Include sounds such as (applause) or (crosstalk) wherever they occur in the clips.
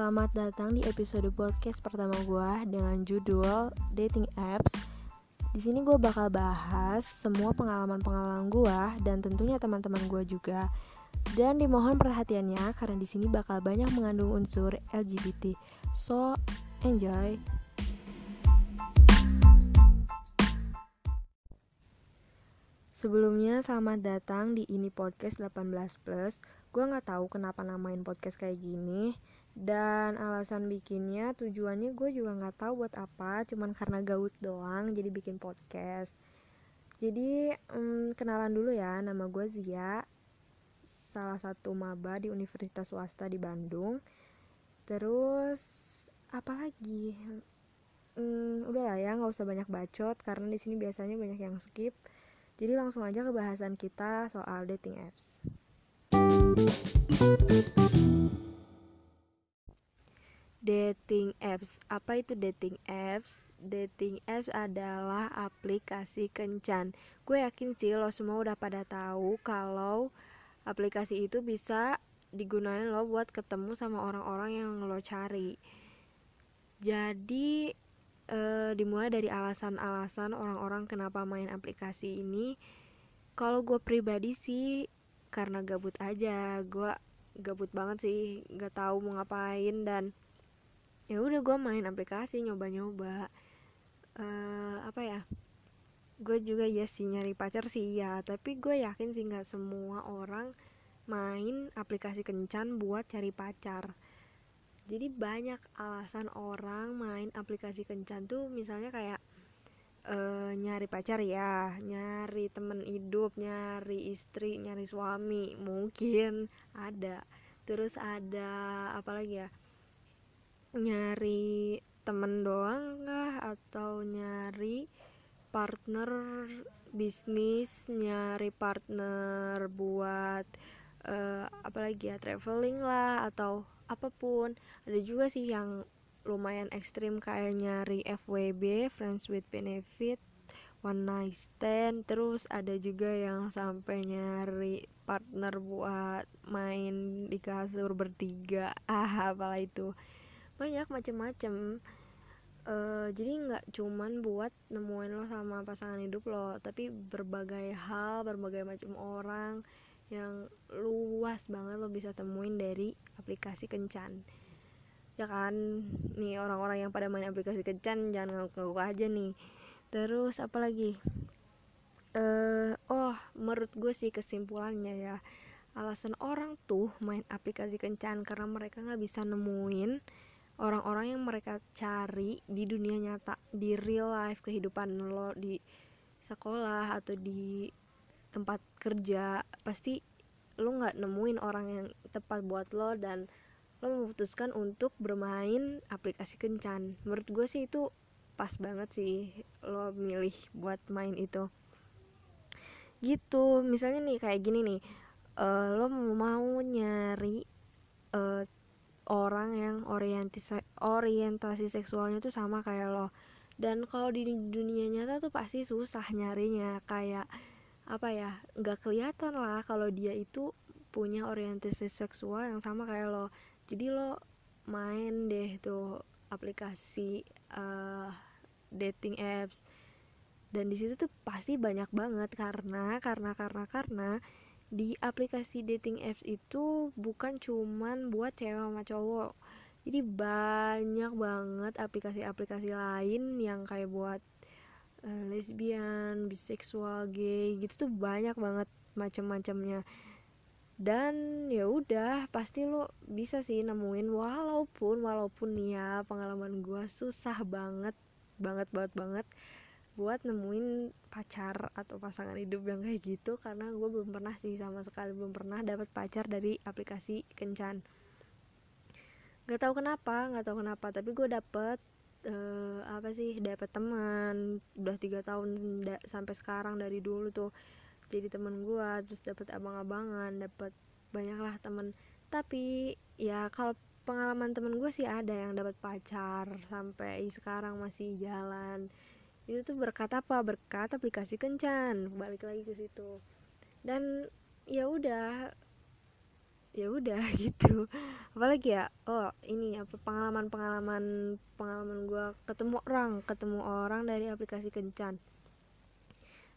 Selamat datang di episode podcast pertama gue dengan judul Dating Apps. Di sini gue bakal bahas semua pengalaman-pengalaman gue dan tentunya teman-teman gue juga. Dan dimohon perhatiannya karena di sini bakal banyak mengandung unsur LGBT. So, enjoy. Sebelumnya selamat datang di ini podcast 18 plus. Gue nggak tahu kenapa namain podcast kayak gini dan alasan bikinnya tujuannya gue juga nggak tahu buat apa cuman karena gaut doang jadi bikin podcast. Jadi hmm, kenalan dulu ya nama gue Zia salah satu maba di Universitas Swasta di Bandung. Terus apa lagi? Hmm, udah lah ya nggak usah banyak bacot karena di sini biasanya banyak yang skip. Jadi langsung aja ke bahasan kita soal dating apps dating apps. Apa itu dating apps? Dating apps adalah aplikasi kencan. Gue yakin sih lo semua udah pada tahu kalau aplikasi itu bisa digunain lo buat ketemu sama orang-orang yang lo cari. Jadi e, dimulai dari alasan-alasan orang-orang kenapa main aplikasi ini. Kalau gue pribadi sih karena gabut aja. Gue gabut banget sih, gak tahu mau ngapain dan ya udah gue main aplikasi nyoba-nyoba. Uh, apa ya? Gue juga ya sih nyari pacar sih ya tapi gue yakin sih nggak semua orang main aplikasi kencan buat cari pacar. Jadi banyak alasan orang main aplikasi kencan tuh misalnya kayak uh, nyari pacar ya nyari temen hidup nyari istri nyari suami mungkin ada. Terus ada apa lagi ya nyari temen doang kah? Atau nyari partner bisnis nyari partner buat uh, apalagi ya traveling lah atau apa pun. Ada juga sih yang lumayan ekstrim kayak nyari FWB friends with benefit one night stand. Terus ada juga yang sampai nyari partner buat main di kasur bertiga. Ah (laughs) apalah itu banyak macem-macem. Uh, jadi nggak cuman buat nemuin lo sama pasangan hidup lo tapi berbagai hal berbagai macam orang yang luas banget lo bisa temuin dari aplikasi kencan. Ya kan? Nih orang-orang yang pada main aplikasi kencan jangan ngaku-ngaku aja nih. Terus apa lagi? Uh, oh menurut gue sih kesimpulannya ya alasan orang tuh main aplikasi kencan karena mereka nggak bisa nemuin orang-orang yang mereka cari di dunia nyata di real life kehidupan lo di sekolah atau di tempat kerja pasti lo nggak nemuin orang yang tepat buat lo dan lo memutuskan untuk bermain aplikasi kencan. Menurut gue sih itu pas banget sih lo milih buat main itu. Gitu misalnya nih kayak gini nih uh, lo mau nyari uh, orang yang orientasi orientasi seksualnya tuh sama kayak lo. Dan kalau di dunia nyata tuh pasti susah nyarinya kayak apa ya nggak kelihatan lah kalau dia itu punya orientasi seksual yang sama kayak lo. Jadi lo main deh tuh aplikasi uh, dating apps. Dan di situ tuh pasti banyak banget karena karena karena karena di aplikasi dating apps itu bukan cuman buat cewek sama cowok. Jadi banyak banget aplikasi-aplikasi lain yang kayak buat uh, lesbian, biseksual, gay gitu tuh banyak banget macam-macamnya. Dan ya udah pasti lo bisa sih nemuin walaupun walaupun nih ya pengalaman gue susah banget banget banget banget buat nemuin pacar atau pasangan hidup yang kayak gitu karena gue belum pernah sih sama sekali belum pernah dapat pacar dari aplikasi kencan. Nggak tahu kenapa nggak tahu kenapa tapi gue dapet uh, apa sih dapet teman udah tiga tahun da sampai sekarang dari dulu tuh jadi teman gue terus dapet abang-abangan dapet banyaklah temen tapi ya kalau pengalaman temen gue sih ada yang dapat pacar sampai sekarang masih jalan itu tuh berkat apa? Berkat aplikasi kencan. Balik lagi ke situ. Dan ya udah ya udah (laughs) gitu. Apalagi ya? Oh ini apa? Pengalaman pengalaman pengalaman gue ketemu orang ketemu orang dari aplikasi kencan.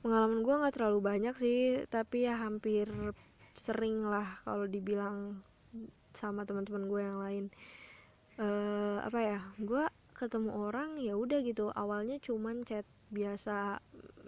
Pengalaman gue nggak terlalu banyak sih tapi ya hampir sering lah kalau dibilang sama teman-teman gue yang lain. Uh, apa ya? Gue ketemu orang ya udah gitu. Awalnya cuman chat biasa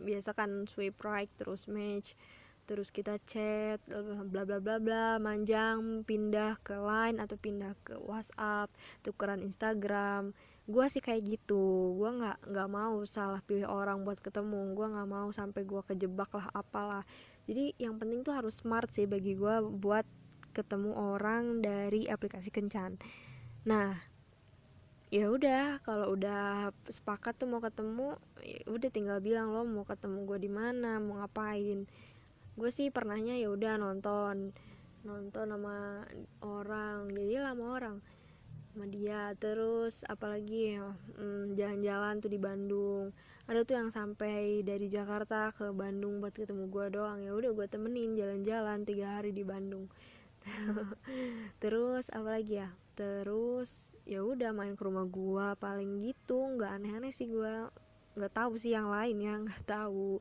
biasa kan swipe right terus match terus kita chat bla bla bla bla manjang pindah ke line atau pindah ke WhatsApp tukeran Instagram. Gue sih kayak gitu. Gue nggak nggak mau salah pilih orang buat ketemu. Gue nggak mau sampai gue kejebak lah apalah. Jadi yang penting tuh harus smart sih bagi gue buat ketemu orang dari aplikasi kencan. Nah ya udah kalau udah sepakat tuh mau ketemu ya udah tinggal bilang lo mau ketemu gue di mana mau ngapain. Gue sih pernahnya ya udah nonton nonton sama orang jadi lama orang sama dia. Terus apalagi hmm, jalan-jalan tuh di Bandung. Ada tuh yang sampai dari Jakarta ke Bandung buat ketemu gue doang. Ya udah gue temenin jalan-jalan tiga hari di Bandung. (laughs) Terus apalagi ya terus ya udah main ke rumah gua paling gitu nggak aneh-aneh sih gua. Nggak tahu sih yang lain ya (laughs) nggak tahu.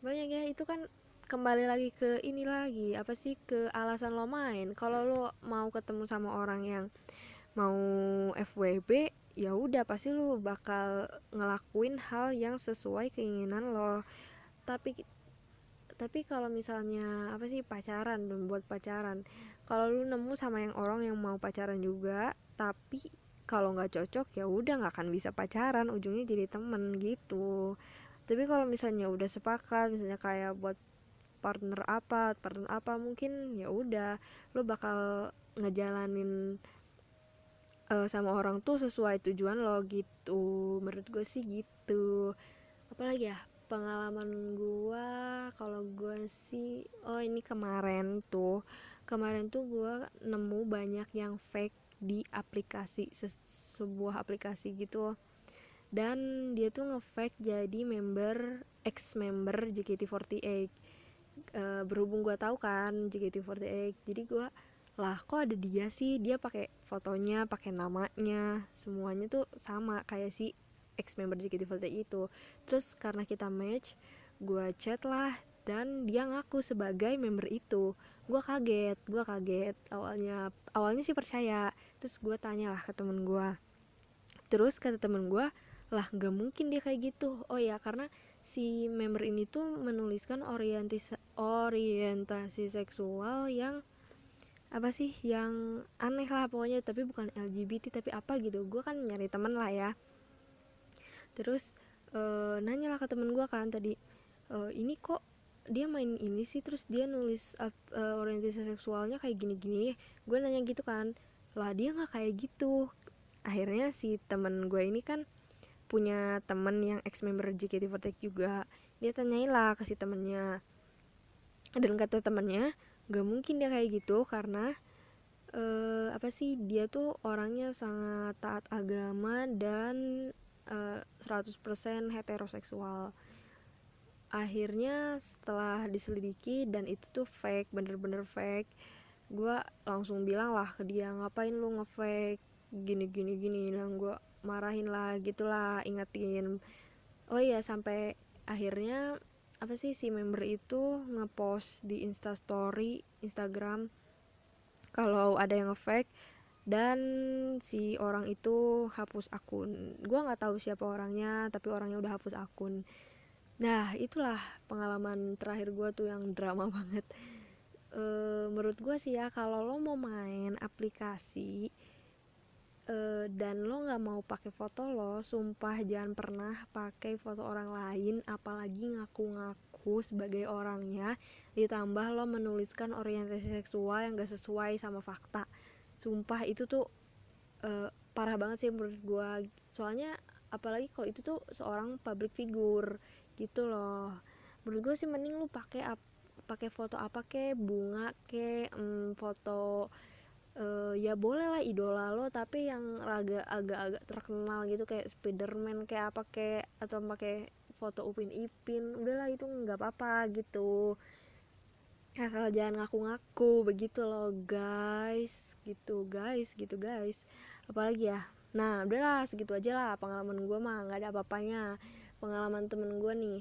Banyak ya itu kan kembali lagi ke ini lagi apa sih ke alasan lo main. Kalau lo mau ketemu sama orang yang mau FWB ya udah pasti lo bakal ngelakuin hal yang sesuai keinginan lo. Tapi tapi kalau misalnya apa sih pacaran buat pacaran kalau lu nemu sama yang orang yang mau pacaran juga tapi kalau nggak cocok ya udah nggak akan bisa pacaran ujungnya jadi temen gitu. Tapi kalau misalnya udah sepakat misalnya kayak buat partner apa partner apa mungkin ya udah lo bakal ngejalanin uh, sama orang tuh sesuai tujuan lo gitu. Menurut gue sih gitu. Apalagi ya pengalaman gue kalau gue sih oh ini kemarin tuh kemarin tuh gue nemu banyak yang fake di aplikasi sebuah aplikasi gitu. Dan dia tuh ngefake jadi member ex member JKT48 e, berhubung gue tahu kan JKT48 jadi gue lah kok ada dia sih? Dia pakai fotonya pakai namanya semuanya tuh sama kayak si ex member JKT48 itu. Terus karena kita match gue chat lah dan dia ngaku sebagai member itu. Gue kaget gue kaget. Awalnya awalnya sih percaya. Terus gue tanya lah ke temen gue terus kata temen gue lah gak mungkin dia kayak gitu. Oh ya karena si member ini tuh menuliskan orientasi orientasi seksual yang apa sih yang aneh lah pokoknya. Tapi bukan LGBT tapi apa gitu. Gue kan nyari temen lah ya. Terus e, nanya lah ke temen gue kan tadi e, ini kok dia main ini sih terus dia nulis uh, orientasi seksualnya kayak gini-gini gue nanya gitu kan lah dia nggak kayak gitu. Akhirnya si temen gue ini kan punya temen yang ex member JKT48 juga. Dia tanyain lah ke si temennya. Dan kata temennya gak mungkin dia kayak gitu karena uh, apa sih dia tuh orangnya sangat taat agama dan uh, 100% heteroseksual akhirnya setelah diselidiki dan itu tuh fake bener-bener fake gue langsung bilang lah ke dia ngapain lu ngefake? Gini gini gini. Dan gue marahin lah gitulah ingetin. Oh iya sampai akhirnya apa sih si member itu ngepost di instastory instagram kalau ada yang ngefake dan si orang itu hapus akun. Gue nggak tahu siapa orangnya tapi orangnya udah hapus akun nah itulah pengalaman terakhir gue tuh yang drama banget. E, menurut gue sih ya kalau lo mau main aplikasi e, dan lo nggak mau pakai foto lo sumpah jangan pernah pakai foto orang lain apalagi ngaku-ngaku sebagai orangnya ditambah lo menuliskan orientasi seksual yang gak sesuai sama fakta. Sumpah itu tuh e, parah banget sih menurut gue soalnya apalagi kalau itu tuh seorang public figure gitu loh. Menurut gue sih mending lu pakai pakai foto apa ke bunga ke um, foto uh, ya boleh lah idola lo tapi yang agak agak-agak terkenal gitu kayak Spiderman kayak apa kayak atau pakai foto Upin Ipin udahlah itu nggak apa-apa gitu. Asal jangan ngaku-ngaku begitu loh guys. Gitu guys gitu guys. Apalagi ya? Nah udahlah segitu aja lah pengalaman gue mah nggak ada apa-apanya pengalaman temen gue nih.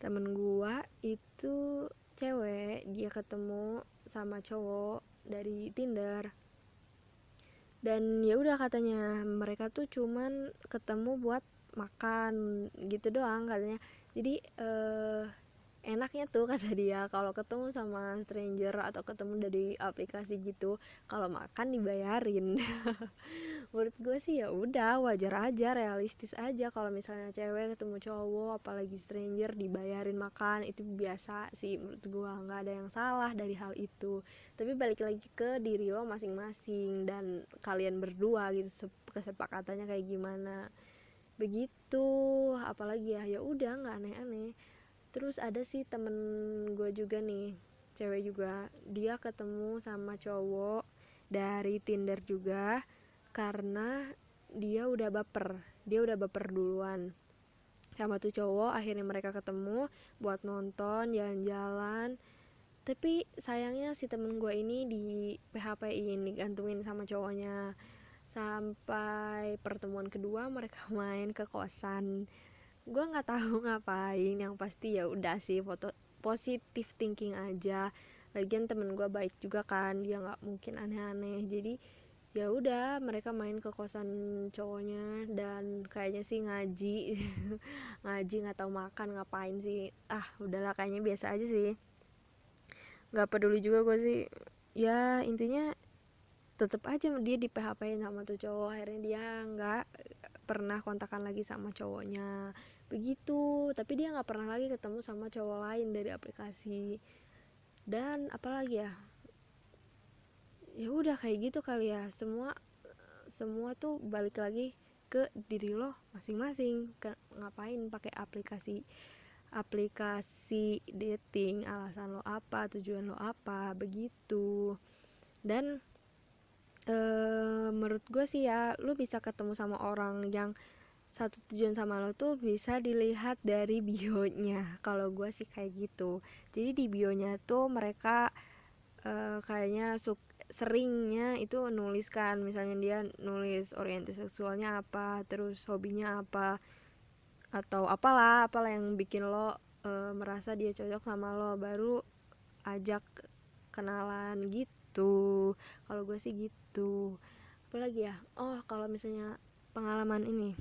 Temen gue itu cewek dia ketemu sama cowok dari Tinder. Dan ya udah katanya mereka tuh cuman ketemu buat makan gitu doang katanya. Jadi eh enaknya tuh (laughs) kata dia kalau ketemu sama stranger atau ketemu dari aplikasi gitu kalau makan dibayarin (laughs) menurut gue sih ya udah wajar aja realistis aja kalau misalnya cewek ketemu cowok apalagi stranger dibayarin makan itu biasa sih menurut gue nggak ada yang salah dari hal itu. Tapi balik lagi ke diri lo masing-masing dan kalian berdua gitu kesepakatannya kayak gimana. Begitu apalagi ya ya udah nggak aneh-aneh. Terus ada sih temen gue juga nih cewek juga. Dia ketemu sama cowok dari Tinder juga karena dia udah baper. Dia udah baper duluan sama tuh cowok. Akhirnya mereka ketemu buat nonton jalan-jalan. Tapi sayangnya si temen gue ini di PHP ini gantungin sama cowoknya. Sampai pertemuan kedua mereka (laughs) main ke kosan. Gue nggak tahu (laughs) ngapain. Yang pasti ya udah sih foto positif thinking aja. Lagian temen gue baik juga kan dia nggak mungkin aneh-aneh. Jadi ya udah mereka main ke kosan cowoknya dan kayaknya sih ngaji. (laughs) Ngaji nggak tahu makan ngapain sih. Ah udahlah kayaknya biasa aja sih. Nggak peduli juga gue sih. Ya intinya tetep aja dia di PHP sama tuh cowok. Akhirnya dia nggak pernah kontakan lagi sama cowoknya. Begitu. Tapi dia nggak pernah lagi ketemu sama cowok lain dari aplikasi. Dan apalagi ya ya udah kayak gitu kali ya. Semua semua tuh balik lagi ke diri lo masing-masing. Ngapain pakai aplikasi aplikasi dating alasan lo apa tujuan lo apa begitu. Dan e, menurut gue sih ya lo bisa ketemu sama orang yang satu tujuan sama lo tuh bisa dilihat dari bionya. (laughs) Kalau gue sih kayak gitu. Jadi di bionya tuh mereka uh, kayaknya suk seringnya itu nuliskan misalnya dia nulis orientasi seksualnya apa terus hobinya apa atau apalah apalah yang bikin lo uh, merasa dia cocok sama lo baru ajak kenalan gitu. Kalau gue sih gitu. Apalagi ya? Oh kalau misalnya pengalaman ini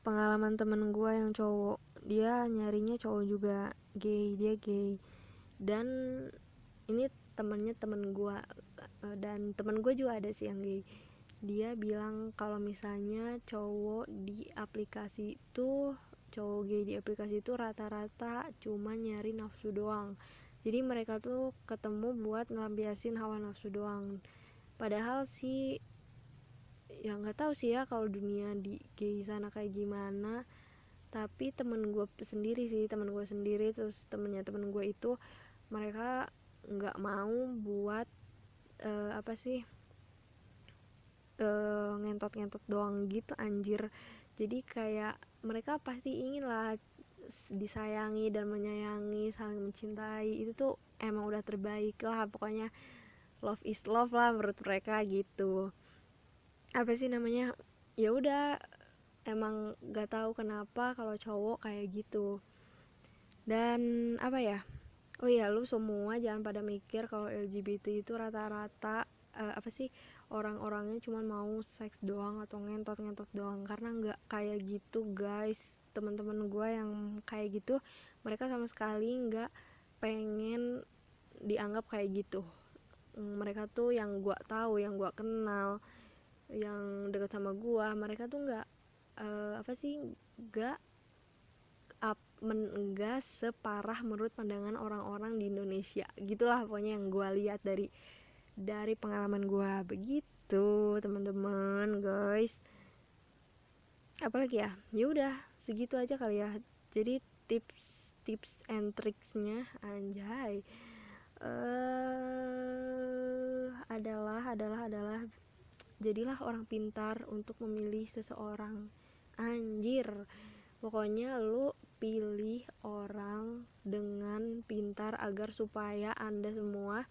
pengalaman temen gue yang cowok dia nyarinya cowok juga gay dia gay. Dan ini temennya temen gue eh, dan temen gue juga ada sih yang gay. Dia bilang kalau misalnya cowok di aplikasi itu cowok gay di aplikasi itu rata-rata cuma nyari nafsu doang. Jadi mereka tuh ketemu buat ngelampiasin hawa nafsu doang. Padahal sih ya nggak tahu sih ya kalau dunia di gay sana kayak gimana. Tapi temen gue sendiri sih temen gue sendiri terus temennya temen gue itu mereka nggak mau buat uh, apa sih uh, ngentot-ngentot doang gitu anjir. Jadi kayak mereka pasti ingin lah disayangi dan menyayangi saling mencintai. Itu tuh emang udah terbaik lah pokoknya love is love lah menurut mereka gitu. Apa sih namanya ya udah emang gak tahu kenapa kalau cowok kayak gitu. Dan apa ya oh iya lu semua jangan pada mikir kalau LGBT itu rata-rata uh, apa sih orang-orangnya cuma mau seks doang atau ngentot-ngentot doang. Karena nggak kayak gitu guys. Teman-teman gue yang kayak gitu mereka sama sekali nggak pengen dianggap kayak gitu. Mereka tuh yang gue tahu yang gue kenal yang dekat sama gua mereka tuh nggak uh, apa sih nggak up enggak separah menurut pandangan orang-orang di Indonesia. Gitulah pokoknya yang gua lihat dari dari pengalaman gua. Begitu teman-teman guys. Apalagi ya? Ya udah segitu aja kali ya. Jadi tips tips and tricksnya anjay. Uh, adalah adalah adalah jadilah orang pintar untuk memilih seseorang. Anjir. Pokoknya lu pilih orang dengan pintar agar supaya anda semua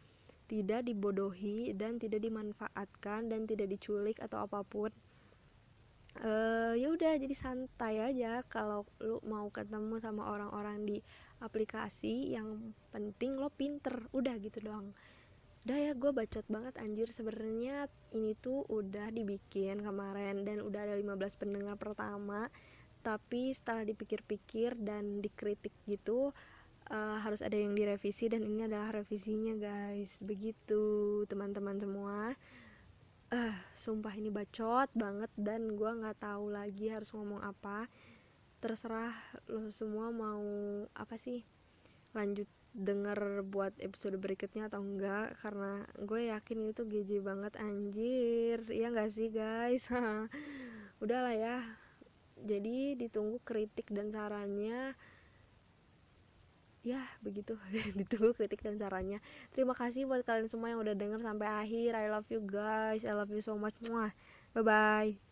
tidak dibodohi dan tidak dimanfaatkan dan tidak diculik atau apa pun. Uh, ya udah jadi santai aja. Kalau lu mau ketemu sama orang-orang di aplikasi yang penting lo pinter. Udah gitu doang. Udah ya gue bacot banget anjir. Sebenarnya ini tuh udah dibikin kemarin dan udah ada 15 pendengar pertama tapi setelah dipikir-pikir dan dikritik gitu uh, harus ada yang direvisi dan ini adalah revisinya guys. Begitu teman-teman semua. Uh, sumpah ini bacot banget dan gue nggak tahu lagi harus ngomong apa. Terserah lo semua mau apa sih? Lanjut denger buat episode berikutnya atau enggak karena gue yakin itu GJ banget anjir. Ya nggak sih guys? (laughs) Udahlah ya jadi ditunggu kritik dan sarannya. Ya begitu. (laughs) Ditunggu kritik dan sarannya. Terima kasih buat kalian semua yang udah denger sampai akhir. I love you guys. I love you so much. Muah bye bye